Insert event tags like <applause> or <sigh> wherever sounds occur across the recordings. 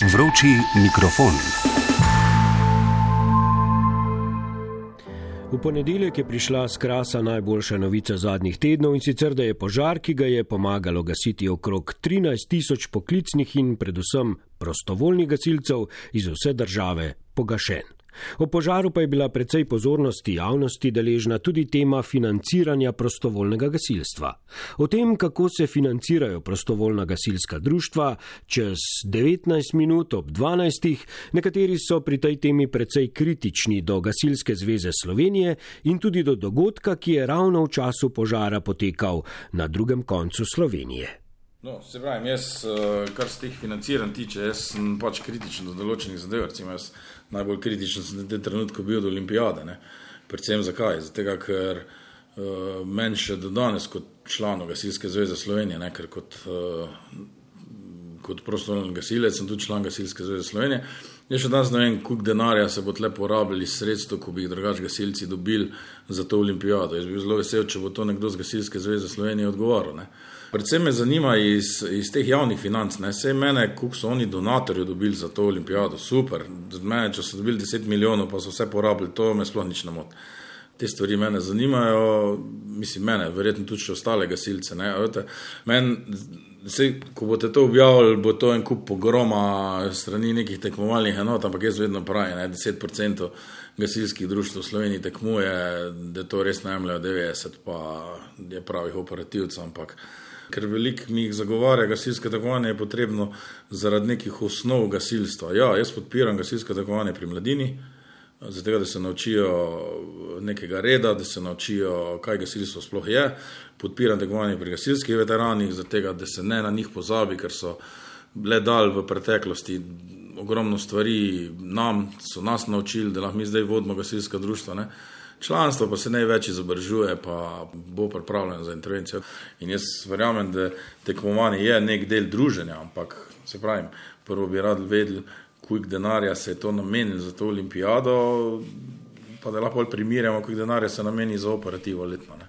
Vroči mikrofon. V ponedeljek je prišla z krasa najboljša novica zadnjih tednov in sicer, da je požar, ki ga je pomagalo gasiti okrog 13 tisoč poklicnih in predvsem prostovoljnih gasilcev iz vse države, pogašen. O požaru pa je bila precej pozornosti javnosti deležna tudi tema financiranja prostovoljnega gasilstva. O tem, kako se financirajo prostovoljna gasilska društva, čez 19 minut ob 12. Nekateri so pri tej temi precej kritični do Gasilske zveze Slovenije in tudi do dogodka, ki je ravno v času požara potekal na drugem koncu Slovenije. No, se pravi, jaz, eh, kar se teh financiranj tiče, jaz sem pač kritičen do določenih zadev. Recimo, jaz najbolj kritičen sem na tem trenutku bil do olimpijade. Ne? Predvsem zakaj? Zato, ker uh, meni še do danes, kot članu Gasilske zveze Slovenije, ne? ker kot, uh, kot prostovoljni gasilec sem tudi član Gasilske zveze Slovenije. Jaz še danes ne vem, koliko denarja se bo tle porabili sredstvo, ko bi jih drugač gasilci dobili za to olimpijado. Jaz bi bil zelo vesel, če bo to nekdo z Gasilske zveze Slovenije odgovoril. Ne? Predvsem me zanima iz, iz teh javnih financ. Ne. Vse mene, koliko so oni donatorji dobili za to olimpijado, super. Mene, če so dobili 10 milijonov, pa so vse porabili, to me sploh nič ne moti. Te stvari mene zanimajo, mislim, mene, verjetno tudi ostale gasilce. Men, se, ko boste to objavili, bo to en kup pogroma strani nekih tekmovalnih enot, ampak jaz vedno pravim, da 10% gasilskih društv v Sloveniji tekmuje, da to res najemljajo 90, pa je pravih operativcev, ampak ker veliko mi jih zagovarja gasilske tekmovanje, je potrebno zaradi nekih osnov gasilstva. Ja, jaz podpiram gasilske tekmovanje pri mladini, zato da se naučijo nekega reda, da se naučijo, kaj gasilstvo sploh je. Podpiram tekmovanje pri gasilskih veteranih, zato da se ne na njih pozabi, ker so le dal v preteklosti. Ogromno stvari nam so nas naučili, da lahko mi zdaj vodimo gasilska društva. Ne? Članstvo pa se največ izobražuje, pa bo pripravljeno za intervencijo. In jaz verjamem, da tekmovanje je nek del druženja, ampak se pravi, prvo bi rad vedel, koliko denarja se je to namenilo za to olimpijado, pa da lahko primerjamo, koliko denarja se nameni za operativo letno. Ne.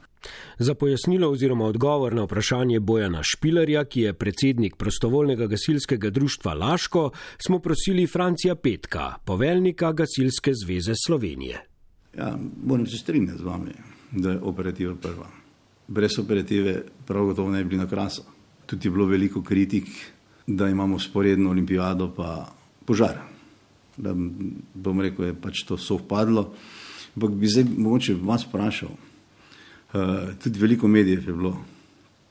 Za pojasnilo oziroma odgovor na vprašanje Bojana Špilerja, ki je predsednik prostovoljnega gasilskega društva Laško, smo prosili Francija Petka, poveljnika Gasilske zveze Slovenije. Ja, moram se strinjati z vami, da je operativa prva. Brez operative prav gotovo ne bi bili na krasu. Tudi je bilo veliko kritik, da imamo sporedno olimpijado pa požar. Da bom rekel, je pač to sovpadlo. Ampak bi zdaj mogoče vas vprašal, uh, tudi veliko medijev je bilo,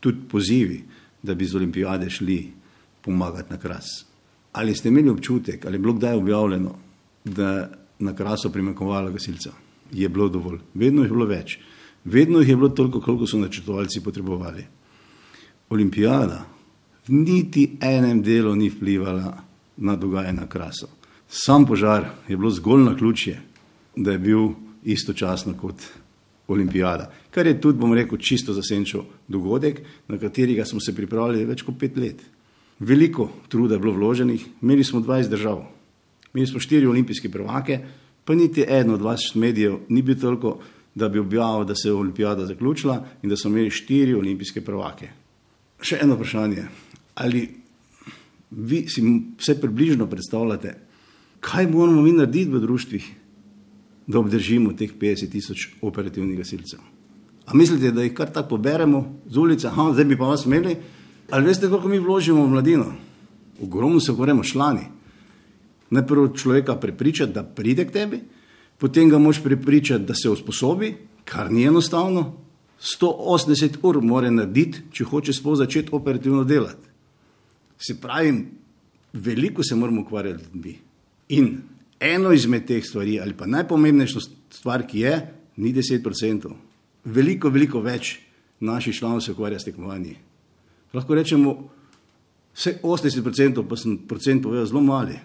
tudi pozivi, da bi z olimpijade šli pomagati na kras. Ali ste imeli občutek, ali je bilo kdaj objavljeno, da na krasu primakovalo gasilcev? Je bilo dovolj, vedno jih je bilo več, vedno jih je bilo toliko, koliko so načrtovalci potrebovali. Olimpijada niti enem delu ni vplivala na dogajanje na kraso. Sam požar je bilo zgolj na ključje, da je bil istočasno kot olimpijada, kar je tudi, bom rekel, čisto zasenčil dogodek, na katerega smo se pripravljali več kot pet let. Veliko truda je bilo vloženih, imeli smo 20 držav, imeli smo štiri olimpijske prvake, pa niti eden od vaših medijev ni bil toliko, da bi objavil, da se je olimpijada zaključila in da so imeli štiri olimpijske prvake. Še eno vprašanje. Ali vi si vse približno predstavljate, kaj moramo mi narediti v društvih, da obdržimo teh 50 tisoč operativnih gasilcev? A mislite, da jih kar tako poberemo z ulice, aha, zdaj bi pa vas imeli? Ali veste, koliko mi vložimo v mladino? Ogromno se govorimo člani najprej človeka prepričati, da pride k tebi, potem ga moš prepričati, da se usposobi, kar ni enostavno. 180 ur mora narediti, če hoče sploh začeti operativno delati. Se pravi, veliko se moramo ukvarjati z ljudmi. In eno izmed teh stvari, ali pa najpomembnejša stvar, ki je, ni 10%. Veliko, veliko več naših članov se ukvarja s tekmovanji. Lahko rečemo, vse 80%, pa sem procent povedal zelo mali.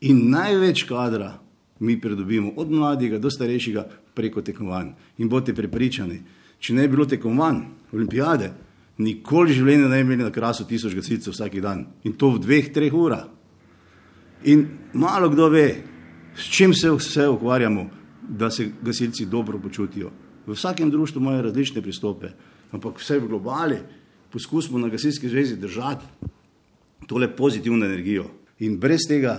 In največ kadra mi pridobimo od mladega do starejšega preko tekmovanj. In boste prepričani, če ne bi bilo tekmovanj, olimpijade, nikoli življenje ne bi imeli na krasu tisoč gasilcev vsak dan in to v dveh, treh urah. In malo kdo ve, s čim se vse ukvarjamo, da se gasilci dobro počutijo. V vsakem društvu imajo različne pristope, ampak vse v globali poskusimo na gasilski zvezi držati tole pozitivno energijo In brez tega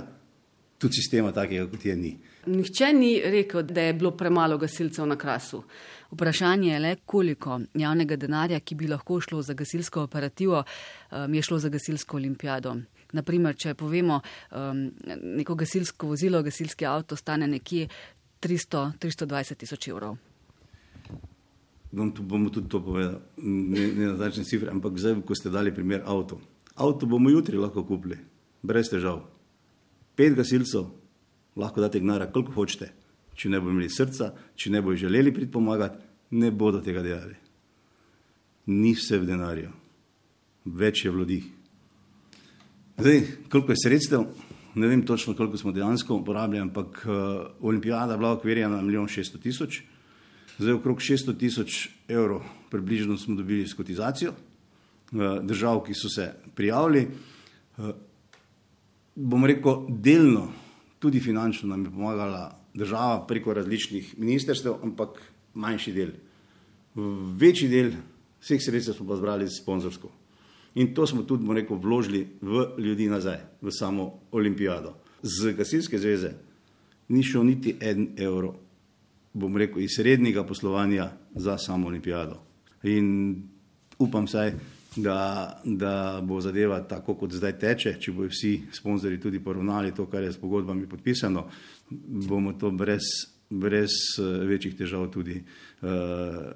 tudi sistema takega, kot je ni. Nihče ni rekel, da je bilo premalo gasilcev na krasu. Vprašanje je le, koliko javnega denarja, ki bi lahko šlo za gasilsko operativo, um, je šlo za gasilsko olimpijado. Naprimer, če povemo, um, neko gasilsko vozilo, gasilski avto stane nekje 300-320 tisoč evrov. Bom, bomo tudi to povedali, ne, ne na takšne cifre, ampak zdaj, ko ste dali primer avto. Avto bomo jutri lahko kupili, brez težav. Pet gasilcev, lahko date gnara, koliko hočete če ne bodo imeli srca, če ne bodo želeli priti pomagati, ne bodo tega delali. Ni vse v denarju, več je v ljudi. Zdaj, koliko je sredstev, ne vem točno, koliko smo dejansko uporabljali, ampak uh, olimpijada je bila ukvirjena na milijon šeststo tisoč, zdaj okrog šeststo tisoč evrov približno smo dobili s kotizacijo uh, držav, ki so se prijavili. Uh, bom rekel, delno, tudi finančno nam je pomagala država preko različnih ministrstev, ampak manjši del. Večji del vseh sredstev smo pa zbrali sponzorsko. In to smo tudi, rekel, vložili v ljudi nazaj, v samo olimpijado. Z gasilske zveze ni šel niti en evro, bom rekel, iz srednjega poslovanja za samo olimpijado. In upam saj, da, da bo zadeva tako, kot zdaj teče, če bodo vsi sponzorji tudi poravnali to, kar je s pogodbami podpisano, bomo to brez, brez uh, večjih težav tudi uh,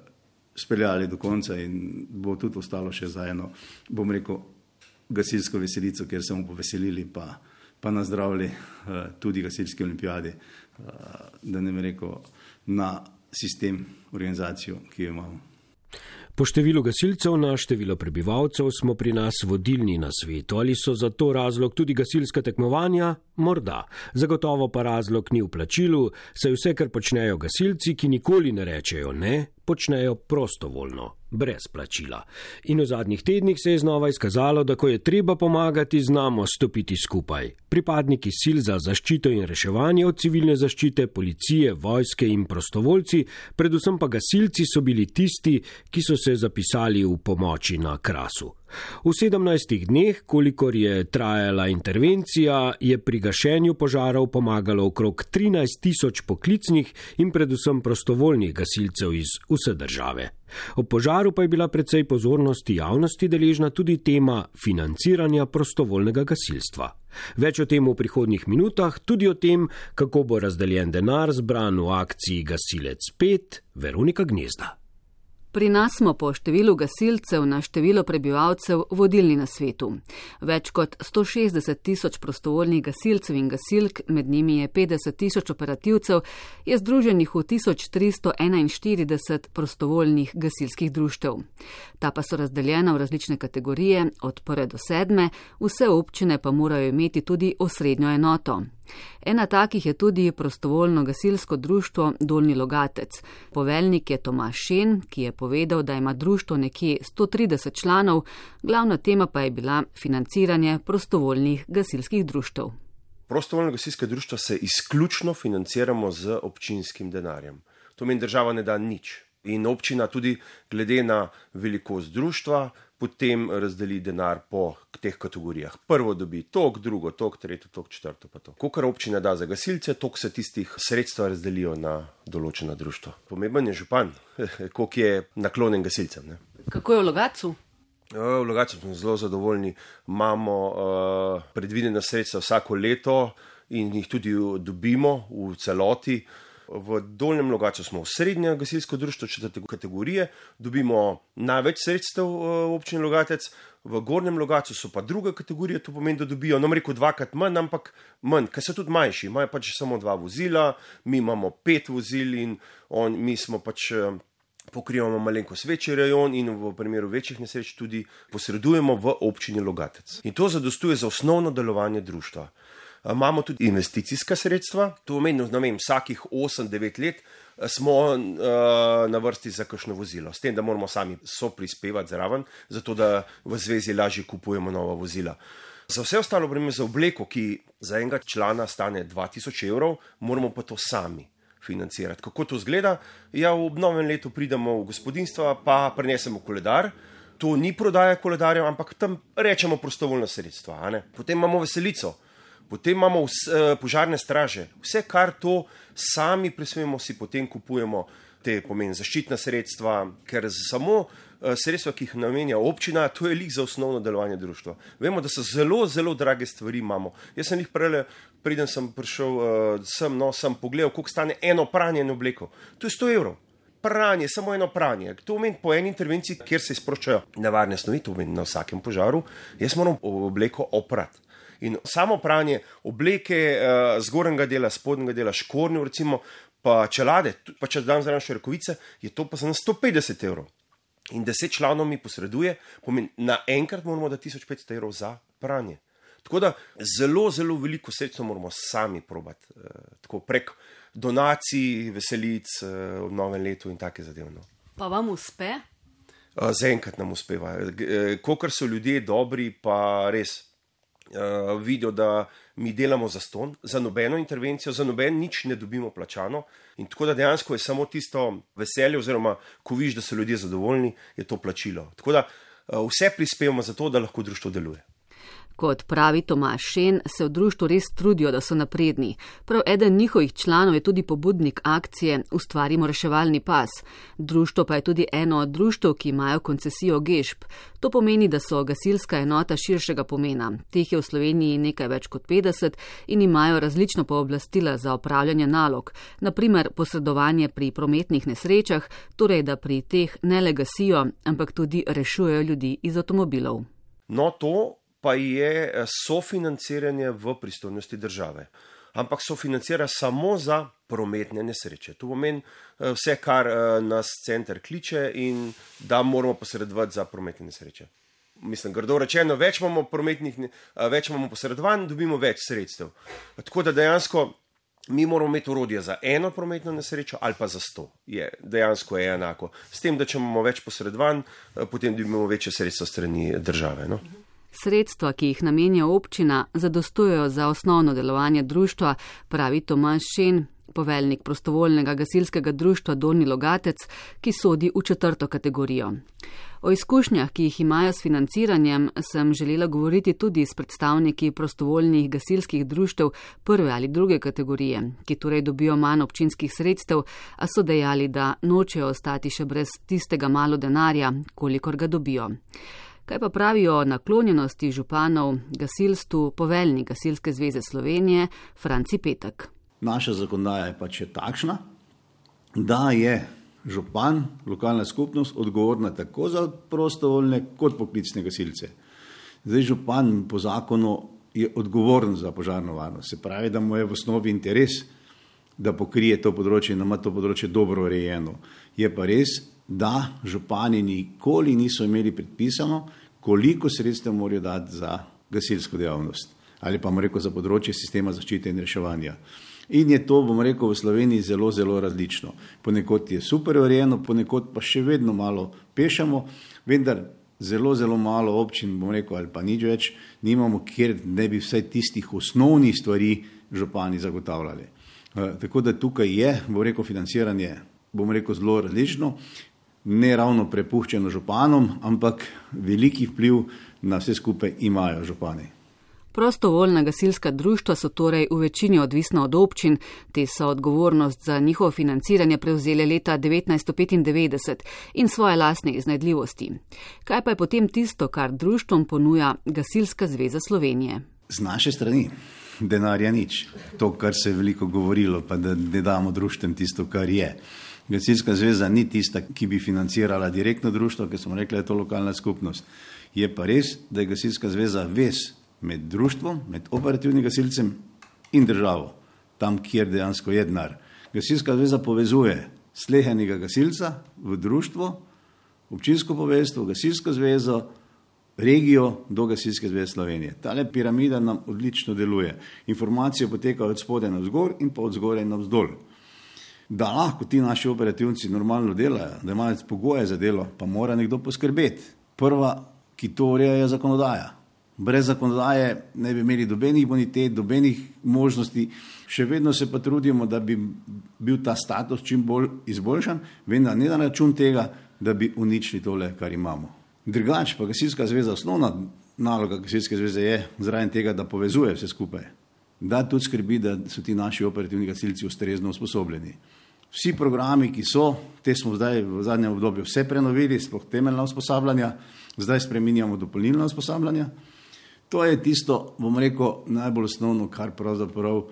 speljali do konca in bo tudi ostalo še za eno, bom rekel, gasilsko veselico, ker smo poveselili, pa, pa nazdravili uh, tudi gasilski olimpijadi, uh, da ne bi rekel, na sistem, organizacijo, ki jo imamo. Po številu gasilcev na število prebivalcev smo pri nas vodilni na svetu. Ali so za to razlog tudi gasilska tekmovanja? Morda. Zagotovo pa razlog ni v plačilu, saj vse, kar počnejo gasilci, ki nikoli ne rečejo ne, počnejo prostovoljno, brez plačila. In v zadnjih tednih se je znova izkazalo, da ko je treba pomagati, znamo stopiti skupaj. Pripadniki sil za zaščito in reševanje od civilne zaščite, policije, vojske in prostovoljci, predvsem pa gasilci so bili tisti, ki so se zapisali v pomoči na krasu. V 17 dneh, kolikor je trajala intervencija, je pri gašenju požarov pomagalo okrog 13 tisoč poklicnih in predvsem prostovoljnih gasilcev iz vse države. O požaru pa je bila predvsej pozornosti javnosti deležna tudi tema financiranja prostovoljnega gasilstva. Več o tem v prihodnjih minutah, tudi o tem, kako bo razdeljen denar zbran v akciji Gasilec 5 Veronika Gnezda. Pri nas smo po številu gasilcev na število prebivalcev vodilni na svetu. Več kot 160 tisoč prostovoljnih gasilcev in gasilk, med njimi je 50 tisoč operativcev, je združenih v 1341 prostovoljnih gasilskih društev. Ta pa so razdeljena v različne kategorije, od prve do sedme, vse občine pa morajo imeti tudi osrednjo enoto. Ena takih je tudi prostovoljno gasilsko društvo Dolni Logatec. Poveljnik je Tomaš Šen, ki je povedal, da ima društvo nekje 130 članov, glavna tema pa je bila financiranje prostovoljnih gasilskih društv. Prostovoljno gasilske društva se izključno financiramo z občinskim denarjem. To meni država ne da nič. In občina tudi glede na velikost društva, potem razdeli denar po teh kategorijah. Prvo dobi tok, drugo tok, tretjo tok, četrto pa to. Ko kar občina da za gasilce, tok se tistih sredstva razdelijo na določena društva. Pomemben je župan, <laughs> koliko je naklonjen gasilcem. Ne? Kako je v Logacu? V Logacu smo zelo zadovoljni. Imamo uh, predvidena sredstva vsako leto in jih tudi dobimo v celoti. V dolnem logaču smo v srednje gasilsko društvo, četrte kategorije, dobimo največ sredstev v občini Logatec, v gornjem logaču so pa druge kategorije, to pomeni, da dobijo, no, rekel dvakrat manj, ampak manj, ker so tudi manjši, imajo pač samo dva vozila, mi imamo pet vozil in on, mi smo pač. Pokrivamo malenkost večji rajon in v primeru večjih nesreč tudi posredujemo v občini Logatec. In to zadostuje za osnovno delovanje društva. Imamo tudi investicijska sredstva, to pomeni, da vsakih 8-9 let smo uh, na vrsti za kakšno vozilo, s tem, da moramo sami so prispevati zraven, zato da v zvezi lažje kupujemo nova vozila. Za vse ostalo breme za obleko, ki za enega člana stane 2000 evrov, moramo pa to sami financirati. Kako to zgleda? Ja, v novem letu pridemo v gospodinstva, pa prenesemo koledar. To ni prodaja koledarjev, ampak tam rečemo prostovoljna sredstva. Potem imamo veselico Potem imamo vse, požarne straže, vse, kar to sami presmemo, si potem kupujemo, te pomeni zaščitna sredstva, ker samo sredstva, ki jih namenja občina, to je lik za osnovno delovanje društva. Vemo, da so zelo, zelo drage stvari imamo. Jaz sem jih prele, preden sem prišel uh, sem, no, sem pogledal, koliko stane eno pranje na obleko. To je 100 evrov. Pranje, samo eno pranje. To pomeni po eni intervenciji, kjer se sproščajo nevarne snovi, to pomeni na vsakem požaru, jaz moram obleko oprati. In samo pranje obleke, uh, zgornjega dela, spodnjega dela, škornjo, recimo, pa čelade, pa če dam zraven še rekovice, je to pa za nas 150 evrov in deset članov mi posreduje, pomeni, naenkrat moramo dati 1500 evrov za pranje. Tako da zelo, zelo veliko sredstev moramo sami probati, eh, tako prek donacij, veselic eh, v novem letu in take zadeve. No. Pa vam uspe? Eh, zaenkrat nam uspeva. Eh, Kokor so ljudje dobri, pa res uh, vidijo, da mi delamo za ston, za nobeno intervencijo, za noben nič ne dobimo plačano. In tako da dejansko je samo tisto veselje, oziroma ko vidiš, da so ljudje zadovoljni, je to plačilo. Tako da uh, vse prispevamo za to, da lahko društvo deluje. Kot pravi Tomaš Šen, se v društvu res trudijo, da so napredni. Prav eden njihovih članov je tudi pobudnik akcije Ustvarimo reševalni pas. Društvo pa je tudi eno od društv, ki imajo koncesijo GEŠP. To pomeni, da so gasilska enota širšega pomena. Teh je v Sloveniji nekaj več kot 50 in imajo različno pooblastila za opravljanje nalog. Naprimer, posredovanje pri prometnih nesrečah, torej da pri teh ne le gasijo, ampak tudi rešujejo ljudi iz avtomobilov. No, to pa je eh, sofinanciranje v pristojnosti države. Ampak sofinancira samo za prometne nesreče. To pomeni eh, vse, kar eh, nas center kliče in da moramo posredovati za prometne nesreče. Mislim, grdo rečeno, več imamo prometnih, več imamo posredovanj, dobimo več sredstev. Tako da dejansko mi moramo imeti urodje za eno prometno nesrečo ali pa za sto. Je, dejansko je enako. S tem, da če imamo več posredovanj, potem dobimo večje sredstva strani države. No? Sredstva, ki jih namenja občina, zadostujejo za osnovno delovanje društva, pravi Tomaš Šen, poveljnik prostovoljnega gasilskega društva Doni Logatec, ki sodi v četrto kategorijo. O izkušnjah, ki jih imajo s financiranjem, sem želela govoriti tudi s predstavniki prostovoljnih gasilskih društev prve ali druge kategorije, ki torej dobijo manj občinskih sredstev, a so dejali, da nočejo ostati še brez tistega malo denarja, kolikor ga dobijo. Kaj pa pravijo o naklonjenosti županov gasilstvu, poveljni Gasilske zveze Slovenije, Franci Petek? Naša zakonodaja je pač takšna, da je župan, lokalna skupnost odgovorna tako za prostovoljne kot poklicne gasilce. Zdaj župan po zakonu je odgovoren za požarno varnost, se pravi, da mu je v osnovi interes, da pokrije to področje in ima to področje dobro urejeno. Je pa res, da župani nikoli niso imeli predpisano, koliko sredstev morajo dati za gasilsko dejavnost ali pa rekel za področje sistema zaščite in reševanja. In je to, bom rekel, v Sloveniji zelo, zelo različno. Ponekod je super urejeno, ponekod pa še vedno malo pešamo, vendar zelo, zelo malo občin, bom rekel, ali pa nič več, nimamo, kjer ne bi vsaj tistih osnovnih stvari župani zagotavljali. Uh, tako da tukaj je, bom rekel, financiranje, bom rekel, zelo različno ne ravno prepuščeno županom, ampak veliki vpliv na vse skupaj imajo župani. Prostovoljna gasilska društva so torej v večini odvisna od občin, te so odgovornost za njihovo financiranje prevzeli leta 1995 in svoje lasne iznajdljivosti. Kaj pa je potem tisto, kar društvom ponuja Gasilska zveza Slovenije? Z naše strani denarja nič. To, kar se je veliko govorilo, pa da ne damo društvom tisto, kar je. Gasilska zveza ni tista, ki bi financirala direktno društvo, ker smo rekli, da je to lokalna skupnost. Je pa res, da je gasilska zveza vez med društvom, med operativnim gasilcem in državo, tam, kjer dejansko je denar. Gasilska zveza povezuje slehenega gasilca v društvo, občinsko poveljstvo, gasilsko zvezo, regijo do gasilske zveze Slovenije. Tale piramida nam odlično deluje. Informacije potekajo od spodaj na vzgor in pa od zgoraj na vzdolj da lahko ti naši operativci normalno delajo, da imajo pogoje za delo, pa mora nekdo poskrbeti. Prva, ki to ureja, je zakonodaja. Brez zakonodaje ne bi imeli dobenih bonitet, dobenih možnosti, še vedno se pa trudimo, da bi bil ta status čim bolj izboljšan, vendar ne na račun tega, da bi uničili tole, kar imamo. Drugač pa gasilska zveza, osnovna naloga gasilske zveze je zraven tega, da povezuje vse skupaj. Da tudi skrbi, da so ti naši operativni gasilci ustrezno usposobljeni. Vsi programi, ki so, te smo zdaj v zadnjem obdobju vse prenovili, sploh temeljna usposabljanja, zdaj spreminjamo dopolnilna usposabljanja. To je tisto, bom rekel, najbolj osnovno, kar pravzaprav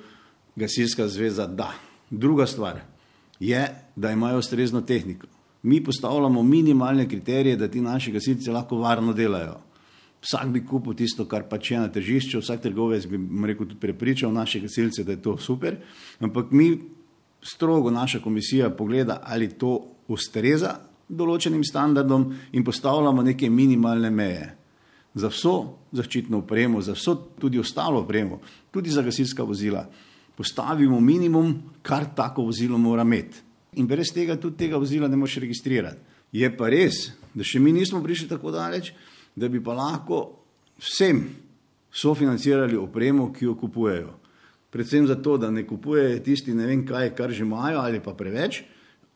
gasilska zveza da. Druga stvar je, da imajo ustrezno tehniko. Mi postavljamo minimalne kriterije, da ti naši gasilci lahko varno delajo. Vsak bi kupil tisto, kar pač je na tržišču, vsak trgovec bi rekel, tudi prepričal naše gasilce, da je to super, ampak mi strogo naša komisija pogleda, ali to ustreza določenim standardom in postavljamo neke minimalne meje. Za vso zaščitno opremo, za vso tudi ostalo opremo, tudi za gasilska vozila, postavimo minimum, kar tako vozilo mora imeti in brez tega tudi tega vozila ne moreš registrirati. Je pa res, da še mi nismo prišli tako daleč, da bi pa lahko vsem sofinancirali opremo, ki jo kupujejo. Predvsem zato, da ne kupujejo tisti ne vem kaj, kar že imajo ali pa preveč,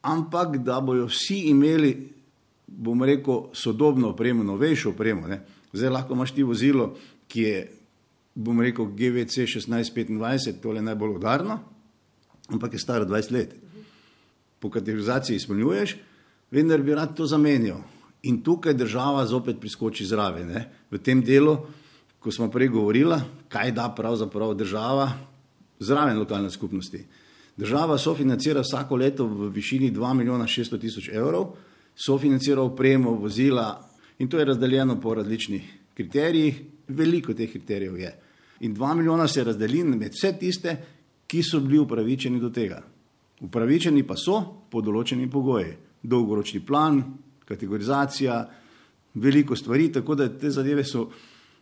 ampak da bojo vsi imeli, bom rekel, sodobno opremo, novejšo opremo. Ne. Zdaj lahko imaš ti vozilo, ki je, bom rekel, GVC 1625, tole najbolj udarno, ampak je staro 20 let po kategorizaciji izpolnjuješ, vendar bi rad to zamenjal. In tukaj država zopet priskoči zraven. Ne? V tem delu, ko smo prej govorili, kaj da pravzaprav država zraven lokalne skupnosti. Država sofinancira vsako leto v višini 2 milijona 600 tisoč evrov, sofinancira opremo, vozila in to je razdeljeno po različnih kriterijih, veliko teh kriterijev je. In 2 milijona se razdeli med vse tiste, ki so bili upravičeni do tega. Upravičeni pa so po določeni pogoji. Dolgoročni plan, kategorizacija, veliko stvari, tako da te zadeve so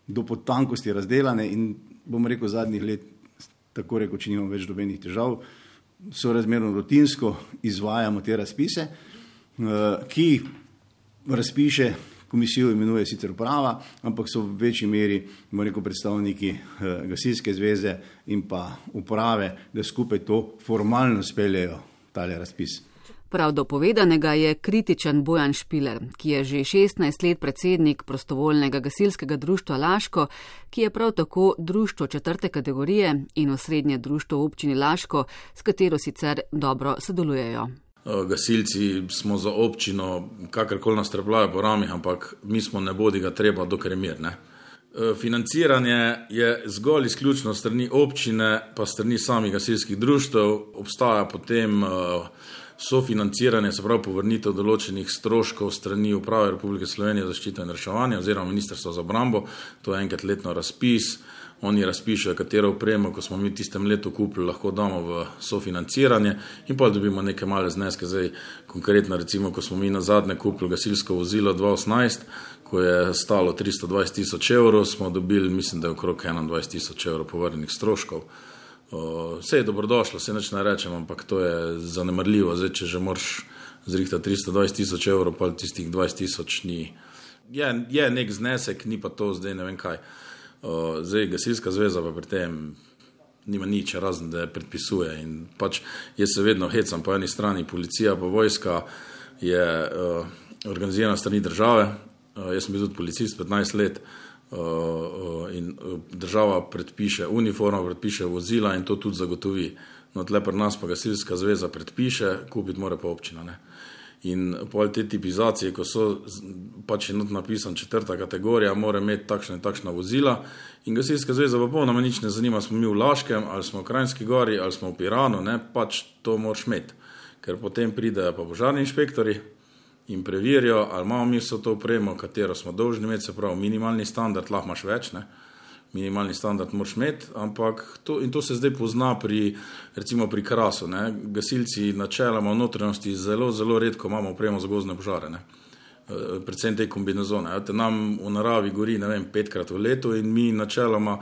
do potankosti razdeljene in bom rekel, zadnjih let, tako rekoč, nimamo več dobenih težav, so razmerno rutinsko izvajamo te razpise, eh, ki razpiše komisijo imenuje sicer uprava, ampak so v večji meri rekel, predstavniki eh, gasilske zveze in pa uprave, da skupaj to formalno speljejo tale razpis. Prav do povedanega je kritičen Bojan Špiler, ki je že 16 let predsednik prostovoljnega gasilskega društva Laško, ki je prav tako društvo četrte kategorije in osrednje društvo v občini Laško, s katero sicer dobro sodelujejo. Gasilci smo za občino, kakorkoli nas treplajo po ramih, ampak mi smo ne bodi ga treba, dokler je mir. Ne? Eh, financiranje je zgolj izključno strani občine, pa strani samih gasilskih društv, obstaja potem eh, sofinanciranje, se pravi povrnitev določenih stroškov strani uprave Republike Slovenije za zaščito in reševanje oziroma Ministrstva za obrambo, to je enkrat letno razpis oni razpišejo, katero upremo, ko smo mi v tistem letu kupili, lahko damo v sofinanciranje in pa dobimo neke male zneske. Zdaj, konkretno, recimo, ko smo mi na zadnje kupili gasilsko vozilo 2018, ko je stalo 320 tisoč evrov, smo dobili, mislim, da je okrog 21 tisoč evrov povrnenih stroškov. Vse je dobrodošlo, se neč ne rečem, ampak to je zanemrljivo. Zdaj, če že moraš zrihtati 320 tisoč evrov, pa tistih 20 tisoč ni. Je, je nek znesek, ni pa to zdaj ne vem kaj. Zdaj, gasilska zveza pa pri tem nima nič, razen da predpisuje. In pač jaz se vedno hecam po eni strani, policija pa vojska je uh, organizirana strani države. Uh, jaz sem bil tudi policist 15 let uh, uh, in država predpiše uniformo, predpiše vozila in to tudi zagotovi. No, tle pri nas pa gasilska zveza predpiše, kupiti mora pa občina. Ne? In pol te tipizacije, ko so pač enot napisan četrta kategorija, mora imeti takšna in takšna vozila. In gasilska zveza pa polnoma nič ne zanima, smo mi v Laškem ali smo v Krajinski gori ali smo v Piranu, ne, pač to moraš imeti. Ker potem pridejo pa požarni inšpektori in preverijo, ali imamo mi vso to opremo, katero smo dolžni imeti, se pravi minimalni standard, lahko imaš več. Ne minimalni standard moraš imeti, ampak to, to se zdaj pozna pri, recimo pri krasu. Ne. Gasilci načeloma v notranjosti zelo, zelo redko imamo opremo za gozne požare. Ne. Eh, predvsem te kombinezone. Te nam v naravi gori vem, petkrat v letu in mi načeloma,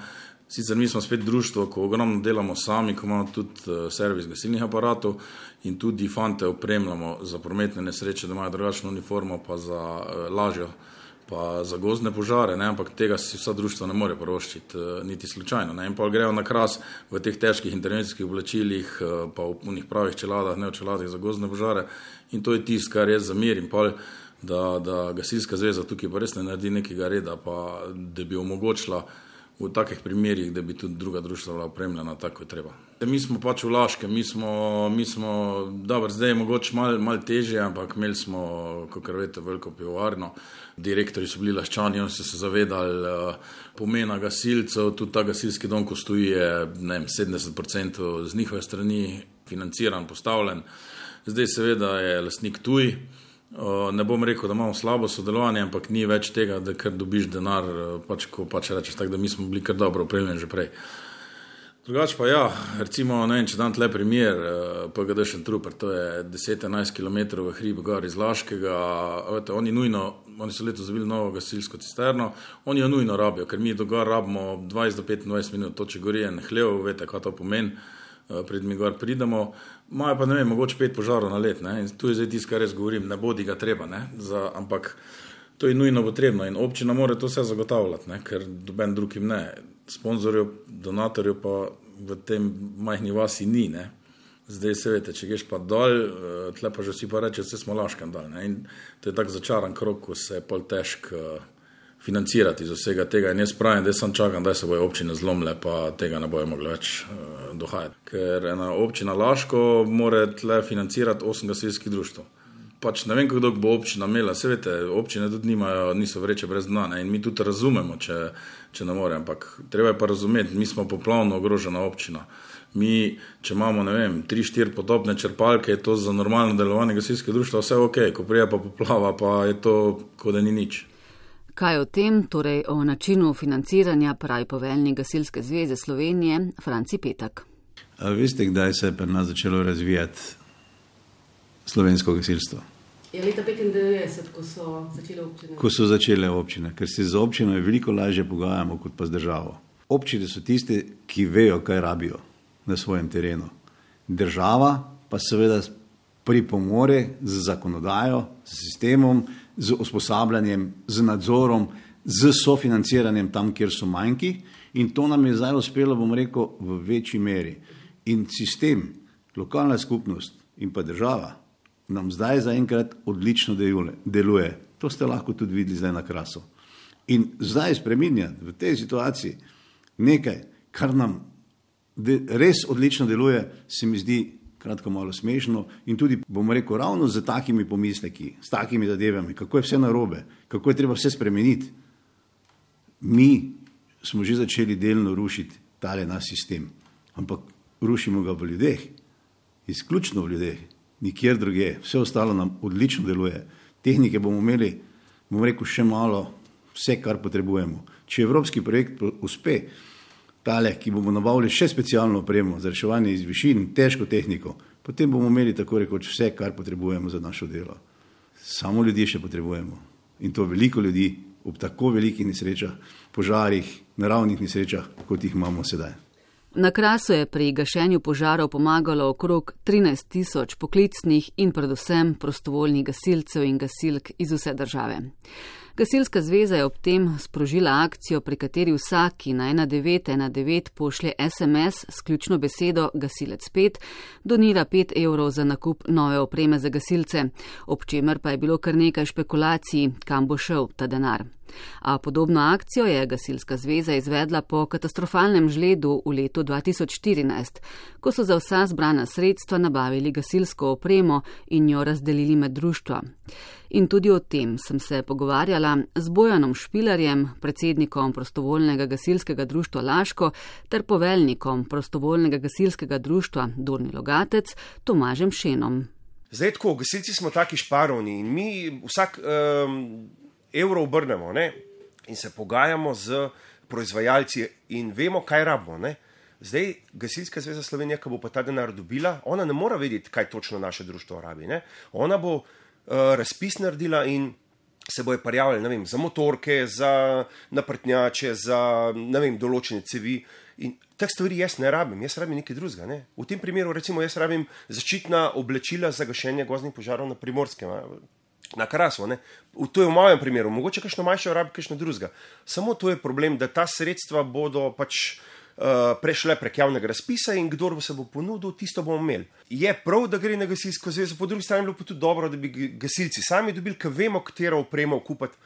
sicer mi smo spet društvo, ko ogromno delamo sami, ko imamo tudi uh, servis gasilnih aparatov in tudi fante opremljamo za prometne nesreče, da imajo drugačno uniformo, pa za uh, lažjo pa za gozdne požare, ne, ampak tega si vsa društva ne more poroščiti, eh, niti slučajno. Ne. In pa grejo na kras v teh težkih intervencijskih oblačilih, eh, pa v unih pravih čeladah, ne v čeladah za gozdne požare. In to je tisto, kar jaz zamerim, pa, da, da gasilska zveza tukaj pa res ne naredi nekega reda, pa da bi omogočila v takih primerjih, da bi tudi druga društva bila opremljena tako, kot treba. Mi smo pač v Laške, mi smo, mi smo dobro, zdaj je mogoče malo mal težje, ampak imeli smo, kot veste, veliko pivovarno. Direktori so bili laščani, oni so se zavedali uh, pomena gasilcev, tudi ta gasilski dom, ko stoji, je vem, 70% z njihove strani financiran, postavljen. Zdaj, seveda, je lasnik tuj. Ne bom rekel, da imamo slabo sodelovanje, ampak ni več tega, da kar dobiš denar, pač ko pač rečeš tako, da mi smo bili kar dobro opremljeni že prej. Drugače pa ja, recimo, vem, če dam tle primer, PGD Šentruper, to je 10-11 km v hribu gor iz Laškega, vete, oni nujno, oni so leto zavili novo gasilsko cisterno, oni jo nujno rabijo, ker mi do gor rabimo 20 do 25 minut, to če gori en hlev, veste, kaj to pomeni. Eh, pred mi gor pridemo. Imajo pa ne vem, mogoče pet požarov na let. Ne? In tu je zdaj tisto, kar jaz govorim, ne bodi ga treba, Za, ampak to je nujno potrebno in občina mora to vse zagotavljati, ne? ker doben drugim ne. Sponzorjev, donatorjev pa v tem majhni vasi ni. Ne? Zdaj se veste, če greš pa dol, eh, tle pa že si pa reče, vse smo laškem dol. Ne? In to je tak začaran krok, ko se je pol težko. Uh, financirati iz vsega tega. In jaz pravim, da sem čakal, da se bojo občine zlomile, pa tega ne bojo mogli več uh, dohajati. Ker ena občina Laško mora tle financirati osem gasilskih društv. Pač ne vem, kdo bo občina imela, vse veste, občine tudi nimajo, niso vreče brez dna ne? in mi tudi razumemo, če, če ne more. Ampak treba je pa razumeti, mi smo poplavno ogrožena občina. Mi, če imamo, ne vem, tri, štiri podobne črpalke, je to za normalno delovanje gasilskega društva vse ok, ko prija pa poplava, pa je to, kot da ni nič. Kaj o tem, torej o načinu financiranja, pravi poveljnik Gasilske zveze Slovenije, Franci Petak. A veste, kdaj se je pri nas začelo razvijati slovensko gasilstvo? Je leta 95, ko so začele občine. Ko so začele občine, ker se z občino veliko lažje pogajamo kot pa z državo. Občine so tiste, ki vejo, kaj rabijo na svojem terenu. Država pa seveda pripomore z zakonodajo, s sistemom, z usposabljanjem, z nadzorom, z sofinanciranjem tam, kjer so manjki. In to nam je zdaj uspelo, bom rekel, v večji meri. In sistem, lokalna skupnost in pa država nam zdaj zaenkrat odlično deluje. To ste lahko tudi videli zdaj na krasu. In zdaj spremenjati v tej situaciji nekaj, kar nam res odlično deluje, se mi zdi kratko malo smešno in tudi, bomo rekel, ravno z takimi pomisleki, s takimi zadevami, kako je vse narobe, kako je treba vse spremeniti. Mi smo že začeli delno rušiti tale naš sistem, ampak rušimo ga v ljudeh, izključno v ljudeh, nikjer druge, vse ostalo nam odlično deluje. Tehnike bomo imeli, bomo rekel, še malo, vse, kar potrebujemo. Če evropski projekt uspe, tale, ki bomo nabavili še specialno opremo za reševanje iz višin, težko tehniko, potem bomo imeli tako rekoč vse, kar potrebujemo za našo delo. Samo ljudi še potrebujemo in to veliko ljudi ob tako velikih nesrečah, požarih, naravnih nesrečah, kot jih imamo sedaj. Na krasu je pri gašenju požarov pomagalo okrog 13 tisoč poklicnih in predvsem prostovoljnih gasilcev in gasilk iz vse države. Gasilska zveza je ob tem sprožila akcijo, pri kateri vsaki na 1919 pošlje SMS s ključno besedo Gasilec 5, donira 5 evrov za nakup nove opreme za gasilce, ob čemer pa je bilo kar nekaj špekulacij, kam bo šel ta denar. A podobno akcijo je Gasilska zveza izvedla po katastrofalnem žledu v letu 2014, ko so za vsa zbrana sredstva nabavili gasilsko opremo in jo razdelili med društva. In tudi o tem sem se pogovarjala z Bojanom Špilarjem, predsednikom prostovoljnega gasilskega društva Laško ter poveljnikom prostovoljnega gasilskega društva Dorni Logatec Tomažem Šenom. Zdaj, tako, gasilci smo taki šparovni in mi vsak. Um evro obrnemo ne? in se pogajamo z proizvajalci in vemo, kaj rabimo. Ne? Zdaj, Gasilska zveza Slovenija, ki bo pa ta denar dobila, ona ne mora vedeti, kaj točno naše društvo rabi. Ne? Ona bo uh, razpis naredila in se bojo prijavili vem, za motorke, za naprtnjače, za vem, določene cevi. In teh stvari jaz ne rabim, jaz rabim nekaj drugega. Ne? V tem primeru, recimo, jaz rabim zaščitna oblečila za gašenje gozdnih požarov na primorskem na krasu. Ne? To je v mojem primeru, mogoče kakšno manjše rabi, kakšno drugega. Samo to je problem, da ta sredstva bodo pač. Uh, prešle prek javnega razpisa in kdo se bo ponudil, tisto bomo imeli. Je prav, da gre na gasilsko zvezo, po drugi strani je bilo tudi dobro, da bi gasilci sami dobili, ker vemo, katero opremo kupiti,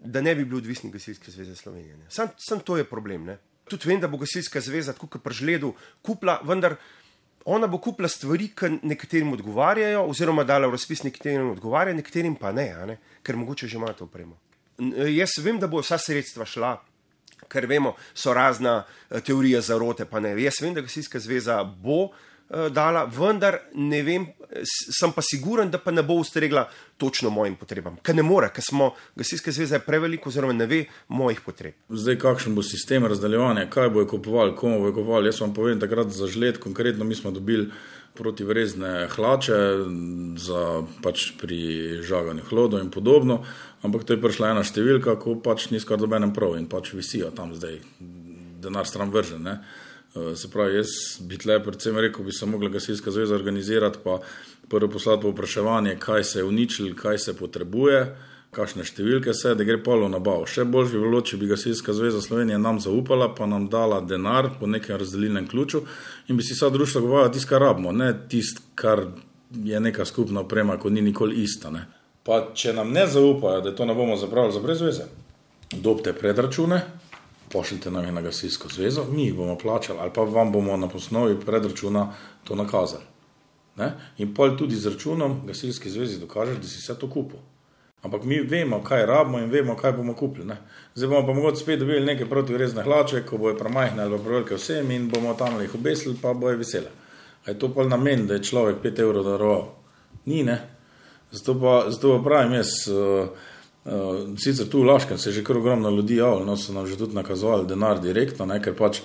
da ne bi bili odvisni gasilske zveze Slovenije. Sam, sam to je problem. Ne? tudi vem, da bo gasilska zveza, kot pri žledu, kupla, vendar ona bo kupla stvari, ki nekaterim odgovarjajo, oziroma dala v razpis nekaterim odgovarja, nekaterim pa ne, ne, ker mogoče že imajo to opremo. Jaz vem, da bo vsa sredstva šla. Ker vemo, so razna eh, teorija zarote, pa ne. Jaz vem, da gasilska zveza bo uh, dala, vendar ne vem, sem pa siguren, da pa ne bo ustregla točno mojim potrebam. Ker ne more, ker smo gasilske zveze preveliko, oziroma ne ve mojih potreb. Zdaj, kakšen bo sistem razdeljevanja, kaj bojo kupovali, komu bojo kupovali. Jaz vam povem, takrat za žled, konkretno mi smo dobili protivrezne hlače za pač pri žaganju hlodo in podobno, ampak to je prišla ena številka, ko pač ni skoraj dobenem prav in pač visijo tam zdaj, denar stran vržen. Ne? Eh, se pravi, jaz bi tle predvsem rekel, bi se mogla gasilska zveza organizirati, pa prvo poslati povpraševanje, kaj se je uničilo, kaj se potrebuje, kakšne številke se, da gre polo na bav. Še bolj bi bilo, če bi gasilska zveza Slovenije nam zaupala, pa nam dala denar po nekem razdelilnem ključu in bi si vsa društva govorila tisto, kar rabimo, ne tisto, kar je neka skupna oprema, ko ni nikoli ista. Ne. Pa če nam ne zaupajo, da to ne bomo zapravili za brezveze, dobte predračune, pošljite nam je na gasilsko zvezo, mi jih bomo plačali ali pa vam bomo na posnovi predračuna to nakazali. Ne? In pol tudi z računom gasilski zvezi dokažeš, da si vse to kupil. Ampak mi vemo, kaj rabimo in vemo, kaj bomo kupili. Ne? Zdaj bomo pa mogoče spet dobili neke protigrezne hlače, ko bojo premajhne ali prevelike vsem in bomo tam jih obesili, pa bojo vesele. A je to pa namen, da je človek 5 evrov daroval? Ni, ne. Zato pa, zato pa pravim jaz. Uh, Uh, sicer tu v Laškem se je že kar ogromno ljudi javilo, no so nam že tudi nakazovali denar direktno, ne, ker pač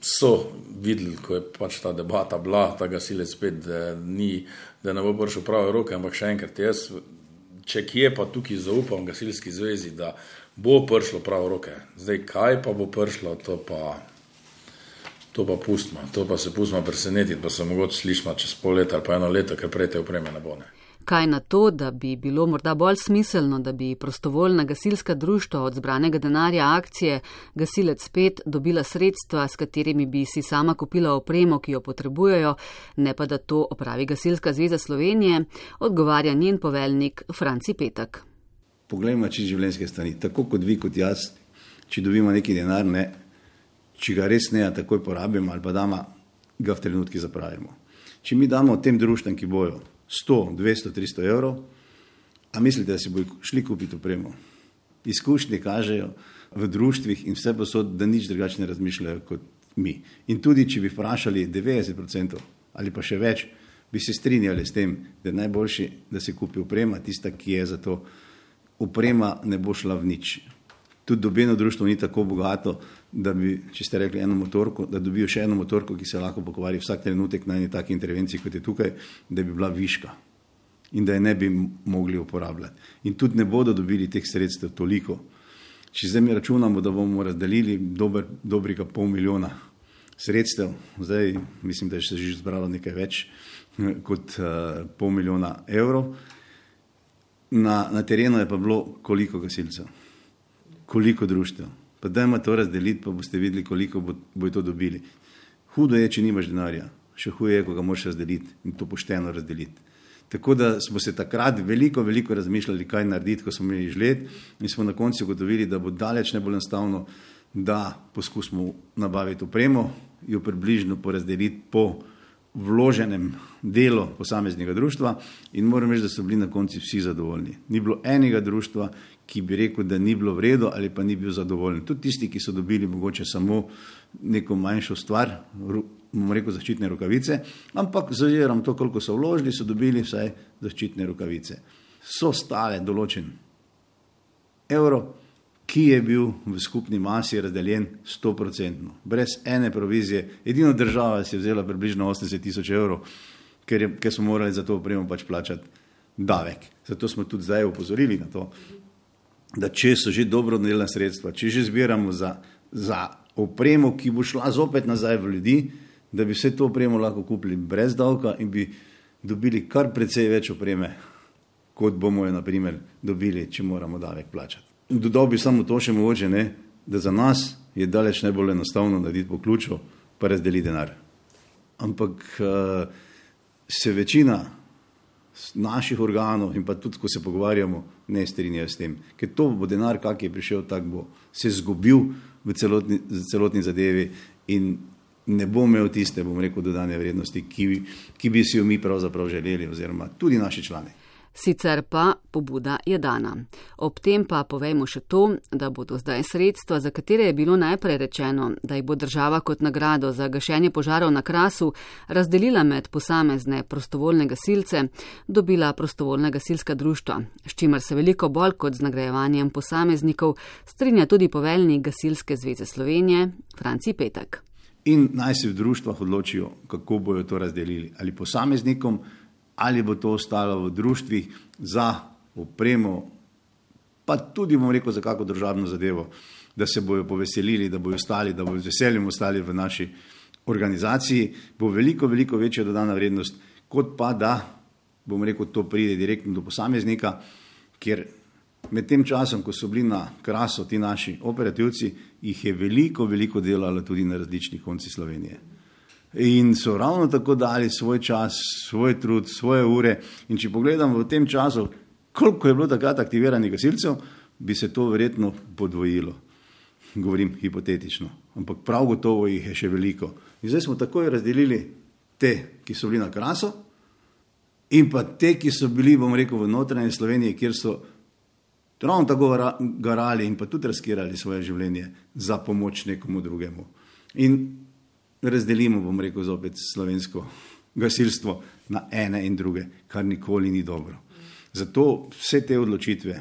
so videli, ko je pač ta debata bila, ta gasilec spet, da, ni, da ne bo prišel prave roke, ampak še enkrat, jaz, če kje pa tukaj zaupam gasilski zvezi, da bo prišlo prave roke. Zdaj, kaj pa bo prišlo, to pa, to pa pustimo, to pa se pustimo presenetiti, pa se mogoče slišmo čez pol leta ali pa eno leto, ker prej te opreme ne bo. Ne kaj na to, da bi bilo morda bolj smiselno, da bi prostovoljna gasilska društva od zbranega denarja akcije Gasilec 5 dobila sredstva, s katerimi bi si sama kupila opremo, ki jo potrebujejo, ne pa da to opravi Gasilska zveza Slovenije, odgovarja njen poveljnik Franci Petak. Poglejmo, če življenjske stani, tako kot vi, kot jaz, če dobimo neki denar, ne, če ga res ne, takoj porabimo ali pa dama, ga v trenutki zapravimo. Če mi damo tem društvam, ki bojo 100, 200, 300 evrov, a mislite, da si bodo šli kupiti opremo? Izkušnje kažejo v društvih in vse posod, da nič drugače ne razmišljajo kot mi. In tudi, če bi vprašali 90% ali pa še več, bi se strinjali s tem, da je najboljši, da se kupi oprema, tista, ki je za to. Oprema ne bo šla v nič. Tudi dobeno društvo ni tako bogato, da bi, če ste rekli, eno motorko, da dobijo še eno motorko, ki se lahko pokvari vsak trenutek na eni taki intervenciji, kot je tukaj, da bi bila viška in da je ne bi mogli uporabljati. In tudi ne bodo dobili teh sredstev toliko. Če zdaj mi računamo, da bomo razdelili dober, dobrega pol milijona sredstev, zdaj mislim, da je se že zbralo nekaj več <laughs> kot uh, pol milijona evrov, na, na terenu je pa bilo koliko gasilcev, koliko društev. Pa dajmo to razdeliti, pa boste videli, koliko bo, bojo to dobili. Hudo je, če nimaš denarja, še huje je, ko ga moraš razdeliti in to pošteno razdeliti. Tako da smo se takrat veliko, veliko razmišljali, kaj narediti, ko smo imeli žled, in smo na koncu ugotovili, da bo daleč najbolj enostavno, da poskusimo nabaviti opremo, jo približno porazdeliti po vloženem delu posameznega društva in moram reči, da so bili na koncu vsi zadovoljni. Ni bilo enega društva, ki bi rekel, da ni bilo v redu ali pa ni bil zadovoljen. Tudi tisti, ki so dobili mogoče samo neko manjšo stvar, bomo rekel zaščitne rokavice, ampak z ozirom to, koliko so vložili, so dobili vsaj zaščitne rokavice. So stale določen evro, ki je bil v skupni masi razdeljen 100%, brez ene provizije. Edina država si je vzela približno 80 tisoč evrov, ker, je, ker smo morali za to opremo pač plačati davek. Zato smo tudi zdaj upozorili na to, da če so že dobro delna sredstva, če že zbiramo za, za opremo, ki bo šla zopet nazaj v ljudi, da bi vse to opremo lahko kupili brez davka in bi dobili kar precej več opreme, kot bomo jo naprimer dobili, če moramo davek plačati. Dodal bi samo to še mogoče, ne, da za nas je daleč najbolj enostavno narediti po ključu, pa razdeliti denar. Ampak uh, se večina naših organov in pa tudi, ko se pogovarjamo, ne strinjajo s tem. Ker to bo denar, kak je prišel, tak bo se zgubil v celotni, celotni zadevi in ne bo imel tiste, bom rekel, dodane vrednosti, ki, ki bi si jo mi pravzaprav želeli, oziroma tudi naši člani. Sicer pa pobuda je dana. Ob tem pa povejmo še to, da bodo zdaj sredstva, za katere je bilo najprej rečeno, da jih bo država kot nagrado za gašenje požarov na krasu razdelila med posamezne prostovoljne gasilce, dobila prostovoljna gasilska društva, s čimer se veliko bolj kot z nagrajevanjem posameznikov strinja tudi poveljnik Gasilske zveze Slovenije, Franci Petek. In naj se v društvah odločijo, kako bojo to razdelili. Ali posameznikom, ali bo to ostalo v društvih za opremo, pa tudi, bom rekel, za kako državno zadevo, da se bojo poveselili, da bojo ostali, da bojo z veseljem ostali v naši organizaciji, bo veliko, veliko večja dodana vrednost, kot pa da, bom rekel, to pride direktno do posameznika, ker med tem časom, ko so bili na krasu ti naši operativci, jih je veliko, veliko delalo tudi na različnih koncih Slovenije. In so ravno tako dali svoj čas, svoj trud, svoje ure. In če pogledamo v tem času, koliko je bilo takrat aktiviranih gasilcev, bi se to verjetno podvojilo. Govorim hipotetično, ampak prav gotovo jih je še veliko. In zdaj smo takoj razdelili te, ki so bili na krasu, in pa te, ki so bili, bom rekel, v notranji Sloveniji, kjer so ravno tako garali in pa tudi raskirali svoje življenje za pomoč nekomu drugemu. In razdelimo, bom rekel, zopet slovensko gasilstvo na ene in druge, kar nikoli ni dobro. Zato vse te odločitve,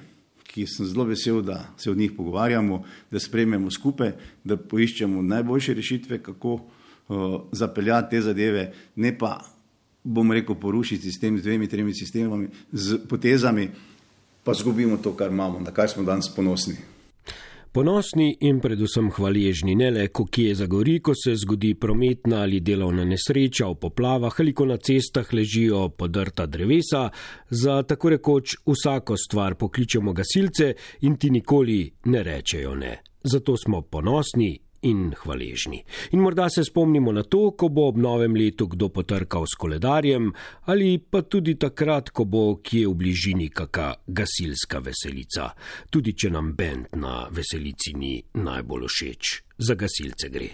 ki sem zelo vesel, da se o njih pogovarjamo, da sprememo skupaj, da poiščemo najboljše rešitve, kako uh, zapeljati te zadeve, ne pa, bom rekel, porušiti sistem z dvemi, tremi sistemami, z potezami, pa zgubimo to, kar imamo, na kar smo danes ponosni. Ponosni in predvsem hvaležni ne le, ko kje zagori, ko se zgodi prometna ali delovna nesreča v poplavah ali ko na cestah ležijo podrta drevesa, za tako rekoč vsako stvar pokličemo gasilce in ti nikoli ne rečejo ne. Zato smo ponosni in hvaležni. In morda se spomnimo na to, ko bo ob novem letu kdo potrkal s koledarjem, ali pa tudi takrat, ko bo kje v bližini kakšna gasilska veselica, tudi če nam bend na veselici ni najbolj všeč. Za gasilce gre.